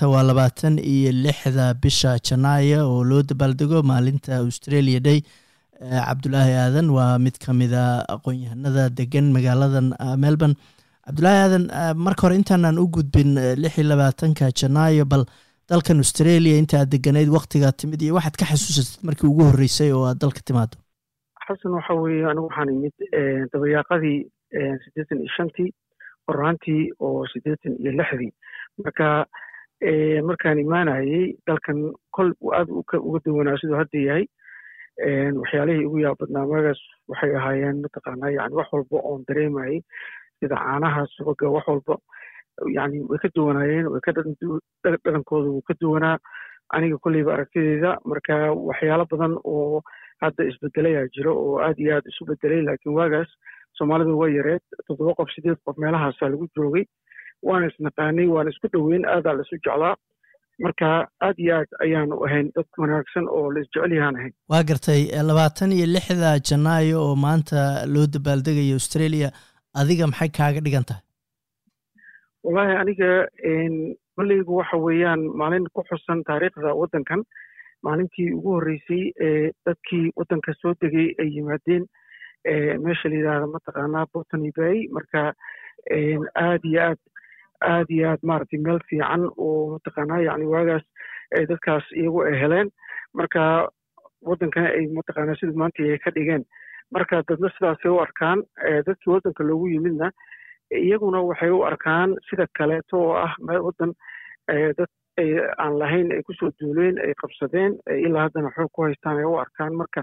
maanta waa labaatan iyo lixda bisha janaayo oo loo dabaaldego maalinta australia day. Cabdulaahi aadan waa mid ka mida aqoon-yahanada degan magaaladan melbourne. Cabdulaahi aadan marka hore intaanaan u gudbin lix iyo labaatanka janaayo bal dalkan australia inta deganayd waktigaa timid iyo waxaad ka xasuusatid markii ugu horreysay oo aad dalka timaado xasan waxa weeye anigu waxaan imid dabayaaqadii siddeetan iyo shantii horaantii oo siddeetan iyo lixdii. Marka markaan imaanayey dalkan kol aad uga duwanaa siduu hadda yahay waxyaalihii ugu yaab badnaa magaas waxay ahaayeen mataqaanaa yani wax walba oon dareemayey sida caanaha subaga wax walba yani way ka duwanaayeen way ka dhaqankooda wuu ka duwanaa. Aniga kolleyba aragtideeda marka waxyaalo badan oo hadda isbedelayaa jiro oo aad iyo aad isu bedelay laakiin waagaas soomaalida waa yareed toddoba qof sideed qof meelahaasaa lagu joogay waana isnaqaanay waana isku dhoweyn aadaa la isu jeclaa. Marka aad iyo aad ayaanu ahayn dad wanaagsan oo la isjecel yahaan ahayn. Waa gartay labaatan iyo lixda janaayo oo maanta loo dabaaldegayo australia. Adiga maxay kaaga dhigan tahay? Wallaahi aniga kolleygu waxa weeyaan maalin ku xusan taariikhda waddankan. Maalintii ugu horreysay ee dadkii waddanka soo degay ay yimaadeen meesha la yidhaahda mataqaanaa botany bay. Marka aad iyo aad aad iyo aad maaragtay meel fiican oo mataqaanaa yani waagaas dadkaas iyagu ay heleen. Marka waddankana ay mataqaanaa sida maanta ay ka dhigeen. Marka dadna sidaasay u arkaan dadkii waddanka loogu yimidna iyaguna waxay u arkaan sida kaleeto oo ah waddan dad aan lahayn ay ku soo duuleen ay qabsadeen ilaa haddana xoog ku haystaan ay u arkaan. Marka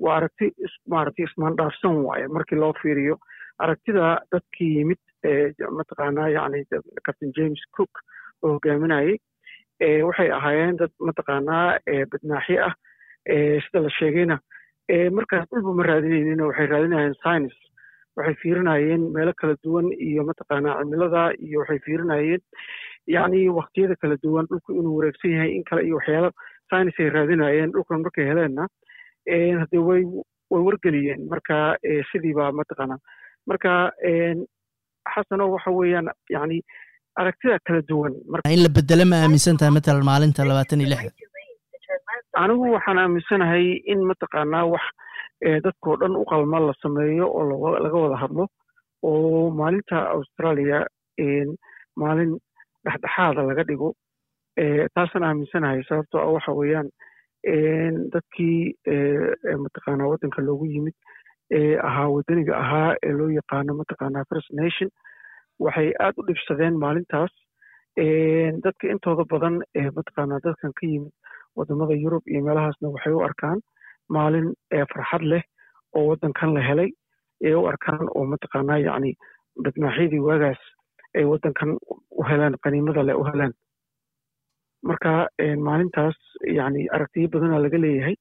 waa aragti maaragtay ismaandhaafsan waaye markii loo fiiriyo. Aragtida dadkii yimid mataqaanaa yani captain james cook oo hogaaminayey waxay ahaayeen dad mataqaanaa badnaaxyo ah. Sida la sheegayna markaas dhulba ma raadinaynin waxay raadinayeen science waxay fiirinayeen meelo kala duwan iyo mataqaanaa cimilada iyo waxay fiirinayeen yacni waktiyada kala duwan dhulku inuu wareegsan yahay in kale iyo waxyaalo. Science ay raadinayeen dhulkan markay heleenna haddee way way wargeliyeen. Marka sidii baa mataqaanaa. Marka xasano waxa weeyaan yani aragtida kala duwan in la bedelo ma aaminsan tahay matalan maalinta labaatan iyo lixda anigu waxaan aaminsanahay in mataqaanaa wax dadkao dhan u qalma la sameeyo oo laga wada hadlo oo maalinta australia maalin dhexdhexaada laga dhigo taasaan aaminsanahay sababtoo ah waxa weeyaan dadkii mataqaanaa waddanka loogu yimid ee ahaa waddaniga ahaa ee loo yaqaano mataqaanaa first nation. Waxay aad u dhibsadeen maalintaas. Dadka intooda badan ee mataqaanaa dadkan ka yimid waddamada yurub iyo meelahaasna waxay u arkaan maalin farxad leh oo waddankan la helay. Ee u arkaan oo mataqaanaa yacni badnaaxyadii waagaas ay waddankan u helaan qaniimada leh u helaan marka maalintaas yacni aragtiyo badanaa laga leeyahay.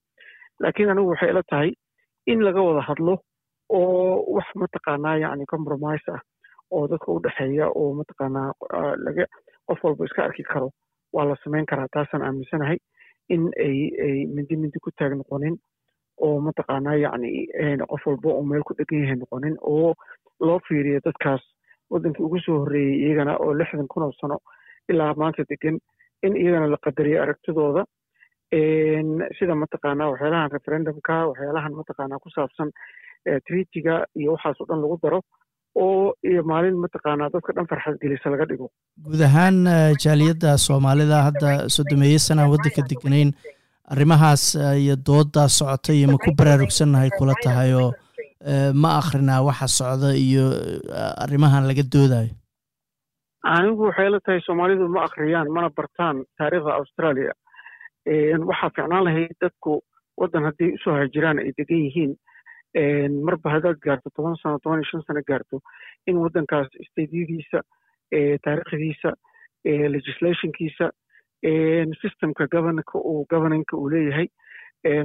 Laakiin anigu waxay ila tahay in laga wada hadlo oo wax mataqaanaa yacni compromise ah oo dadka u dhexeeya oo mataqaanaa laga qof walba iska arki karo. Waa la samayn karaa taasaan aaminsanahay in ay ay mindi mindi ku taag noqonin oo mataqaanaa yacni qof walba oo meel ku dhegan yahay noqonin oo loo fiiriyo dadkaas. Waddankii ugu soo horreeyey iyagana oo lixdan kun oo sano ilaa maanta degan in iyagana la qadariyo aragtidooda sida mataqaanaa waxyaalahan referendumka waxyaalahan mataqaanaa ku saabsan treatiga iyo waxaas oo dhan lagu daro oo iyo maalin mataqaanaa dadka dhan farxad gelisa laga dhigo. Guud ahaan jaaliyadda soomaalida hadda soddomeeye sanaan waddanka deganayn arrimahaas iyo dooddaa socota iyo ma ku baraarugsannahay kula tahay oo ma akrinaa waxa socda iyo arrimahan laga doodayo? Anigu waxay la tahay soomaalidu ma akhriyaan mana bartaan taariikhda australia waxaa ficnaan lahayd dadku waddan haddii u soo hajiraan ay degan yihiin. Marba haddaad gaarto toban sano toban iyo shan sano gaarto in waddankaas stadiyadiisa taariikhdiisa legislationkiisa systemka governanka uu governanka uu leeyahay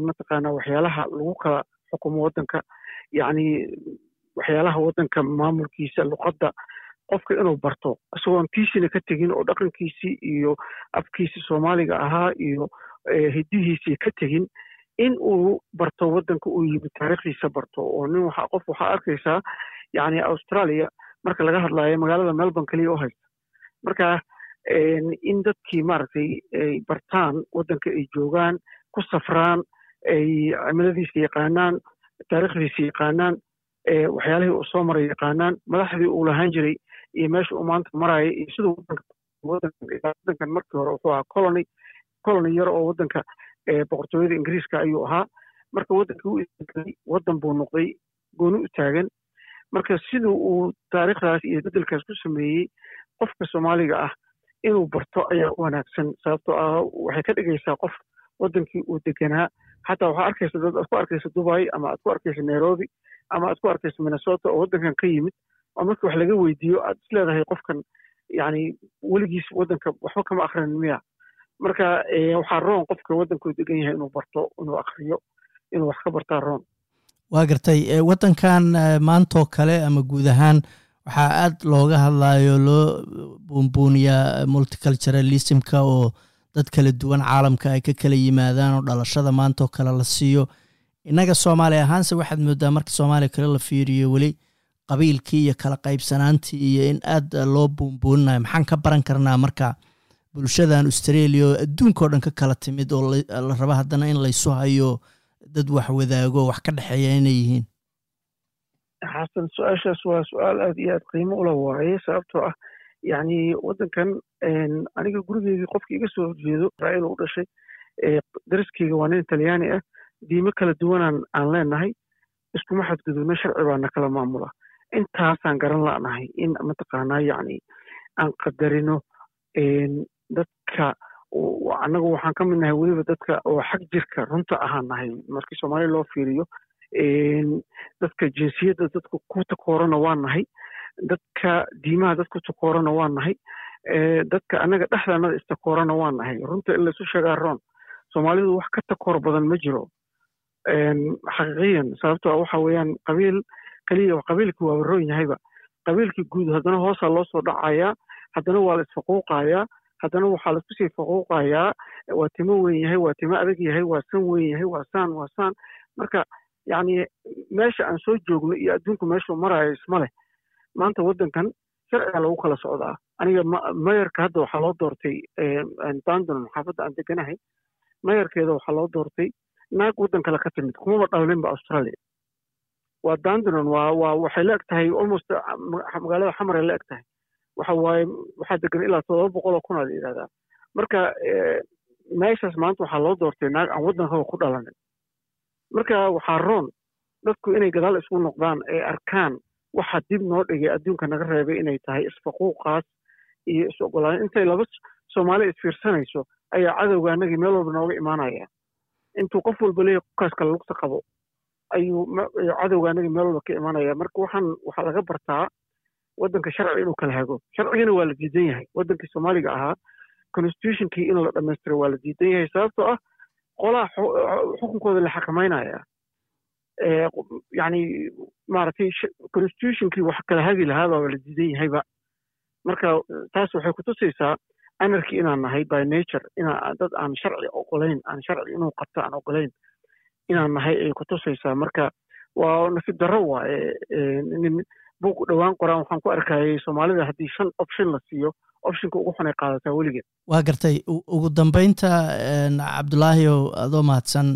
mataqaanaa waxyaalaha lagu kala xukumo waddanka. Yacni waxyaalaha waddanka maamulkiisa luqadda qofka inuu barto. Isagoon tiisina ka tegin oo dhaqankiisii iyo afkiisii soomaaliga ahaa iyo hiddihiisii ka tegin in uu barto waddanka uu yimid taariikhdiisa barto oo nin qof waxaa arkaysaa yacni australia marka laga hadlaayo magaalada melbourne keliya u haysta. Marka in dadkii maaragtay ay bartaan waddanka ay joogaan ku safraan ay cimiladiisa yaqaanaan taariikhdiisa yaqaanaan waxyaalihii uu soo maray yaqaanaan madaxdii uu lahaan jiray iyo meesha uu maanta maraya iyo siduu waddankan markii hore wuxuu ahaa colony colony yar oo waddanka boqortooyada ingiriiska ayuu ahaa. Marka waddankii u waddan buu noqday gooni u taagan. Marka siduu uu taariikhdaas iyo beddelkaas ku sameeyey qofka soomaaliga ah inuu barto ayaa u wanaagsan sababtoo ah waxay ka dhigaysaa qof waddankii uu deganaa. Xataa waxaa arkaysa dad aad ku arkaysa dubai ama aad ku arkaysa nairobi ama aad ku arkaysa minnesota oo waddankan ka yimid oo markii wax laga weydiiyo aad is leedahay qofkan yani weligiis waddanka waxba kama akrinin miya marka waxaa roon qofka waddankuu degan yahay inuu barto inuu akriyo inuu wax ka bartaa roon. Waa gartay waddankan maantoo kale ama guud ahaan waxaa aad looga hadlayo loo buunbuuniyaa multiculturalismka oo dad kala duwan caalamka ay ka kala yimaadaan oo dhalashada maantoo kale la siiyo. Innaga soomaali ahaanse waxaad moodaa marka soomaaliya kale la fiiriyo weli qabiilkii iyo kala qaybsanaantii iyo in aad loo buunbuuninayo maxaan ka baran karnaa marka bulshadan australia oo adduunka o dhan ka kala timid oo la raba haddana in laysu hayo dad wax wadaago wax ka dhexeeya inay yihiin? Xasan su'aashaas waa su'aal aad iyo aad qiimo ula waaye sababtoo ah yacni waddankan aniga gurigeygii qofkii iga soo horjeedo israa'iil u dhashay dariskeyga waa nin talyaani ah diimo kala duwanaan aan leenahay iskuma xadgudubno sharci baana kala maamula. Intaasaan garan la'nahay in mataqaanaa yacni aan qadarino dadka annagu waxaan ka mid nahay weliba dadka oo xag jirka runta ahaan markii soomaaliya loo fiiriyo dadka jinsiyadda dadka ku takoorana waa nahay. Dadka diimaha dad ku takoorana waa nahay. Dadka annaga dhexdanada istakoorana waa nahay. Runta in laysu sheegaa roon soomaalidu wax ka takoor badan ma jiro. Xaqiiqiyan sababtoo waxa weeyaan qabiil keliya qabiilkii waa roon yahayba qabiilkii guud haddana hoosaa loo dhacayaa haddana waa la isfaquuqayaa haddana waxaa la isku sii faquuqayaa waa timo weyn yahay waa timo adag yahay waa san weyn yahay waa saan waa saan. Marka yacni meesha aan soo joogno iyo adduunku meeshuu maraayo isma leh maanta waddankan sharciga lagu kala socdaa. Aniga mayarka hadda waxaa loo doortay dandonon xaafadda aan deganahay mayarkeeda waxaa loo doortay naag waddan kale ka timid kumaba dhawlinba australia. Waa dandonon waa waa waxay la eg tahay almost magaalada xamaray la eg tahay waxa waaye waxaa degan ilaa todoba boqol oo kun aa la yidhahdaa. Marka meeshaas maanta waxaa loo doortay naag aan waddankaba ku dhalanin. Marka waxaa roon dadku inay gadaal isku noqdaan ee arkaan waxa dib noo dhigay adduunka naga reebay inay tahay isfaquuqaas iyo is ogolaan intay laba soomaali isfiirsanayso ayaa cadowga annagii meel walba nooga imaanaya. Intuu qof walba leeyahy qofkaas kale lugta qabo ayuu cadowga annagii meel walba ka imaanaya. Marka waxaan waxaa laga bartaa waddanka sharci inuu kala hago. Sharcigana waa la diidan yahay. Waddankii soomaaliga ahaa constitutionkii in la dhammaystiro waa la diidan yahay sababtoo ah qolaha xukunkooda la xakamaynaya yani maaragtay constitutionkii wax kala hagi lahaaba la diidan yahayba. Marka taas waxay kutusaysaa anarki inaan nahay by nature. Inaa dad aan sharci ogolayn aan sharci inuu qabto aan ogolayn inaan nahay ay kutusaysaa marka waa nasiib darro waaye buuq dhowaan qoraan waxaan ku arkayay soomaalida haddii shan option la siiyo optionka ugu xunay qaadataa weligeed waa gartay. Ugu dambeynta cabdulaahiow adoo mahadsan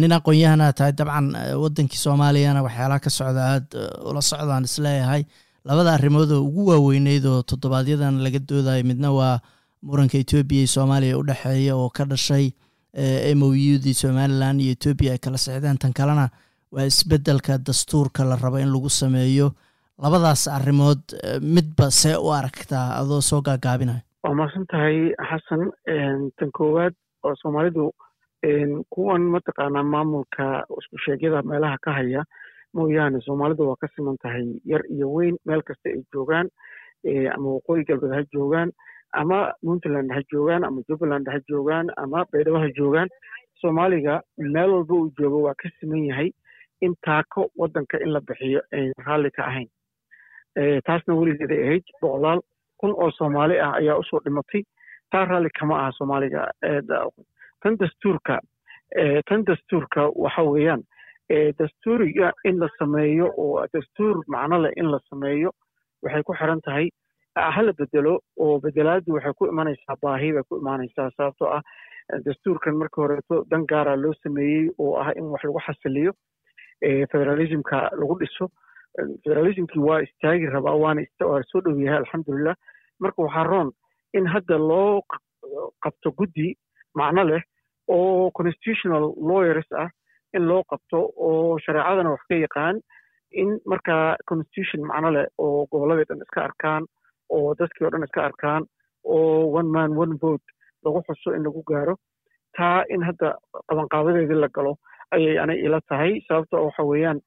nin aqoon-yahana tahay dabcan waddankii soomaaliyana waxyaalaha ka socda aad ula socdaan is leeyahay labada arrimood oo ugu waaweyneyd oo toddobaadyadana laga doodayo midna waa muranka etoobiya iyo soomaaliya u dhexeeya oo ka dhashay m o u dii somalilan iyo etoobiya ay kala sexdeen tan kalena waa isbeddelka dastuurka la rabo in lagu sameeyo labadaas arrimood midba see u aragtaa adoo soo gaagaabinayo waa mahadsan tahay xasan tan koowaad oo soomaalidu kuwan mataqaanaa maamulka isku sheegyada meelaha ka haya mooyaane soomaalidu waa ka siman tahay yar iyo weyn meel kasta ay joogaan ama waqooyi galbeed ha joogaan ama puntland ha joogaan ama jubbaland ha joogaan ama baydhabo ha joogaan. Soomaaliga meel walba uu joogo waa ka siman yahay in taako waddanka in la bixiyo ayn raalli ahayn taasna weligeeday ahayd. Boqolaal kun oo soomaali ah ayaa u soo dhimatay. Taa raalli kama aha soomaaliga tan dastuurka tan dastuurka waxa weeyaan dastuuriga in la sameeyo oo dastuur macno leh in la sameeyo waxay ku xiran tahay hala bedelo oo bedelaadu waxay ku imanaysaa baahi bay ku imanaysaa sababtoo ah dastuurkan marka horeeto dan gaara loo sameeyey oo ah in wax lagu xasiliyo federalismka lagu dhiso federalismkii waa istaagi rabaa waana waa soo dhow yahay alxamdulilah marka waxaa roon in hadda loo qabto guddi macno leh oo constitutional lawyers ah in loo qabto oo shareecadana wax ka yaqaan in markaa constitution macno leh oo gobolladii dhan iska arkaan oo dadkii o dhan iska arkaan oo one man one vote lagu xuso in lagu gaaro taa in hadda qabanqaabadeedii la galo ayay anay ila tahay. Sababto waxa weeyaan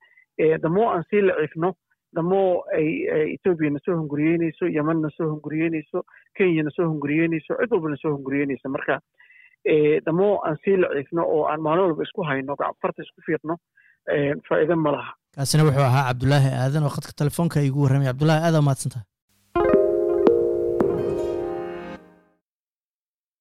damoo aan sii laciifno damoo ay etoobiya na soo hunguriyeynayso yeman na soo hunguriyeynayso kenya na soo hunguriyeynayso cid walba na soo hunguriyeynayso. Marka damoo aan sii laciifno oo aan maalin walba isku hayno farta isku fiiqno faa'iide ma laha. Kaasina wuxuu ahaa cabdulaahi aadan oo khadka telefoonka igu warramay. Cabdulahi aada umahadsantaha